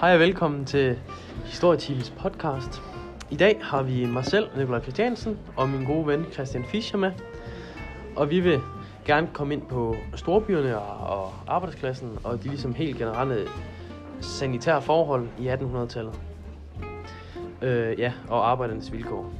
Hej og velkommen til Historieteamets podcast. I dag har vi mig selv, Nikolaj Christiansen, og min gode ven Christian Fischer med. Og vi vil gerne komme ind på storbyerne og, og arbejdsklassen og de ligesom helt generelle sanitære forhold i 1800-tallet. Øh, ja, og arbejdernes vilkår.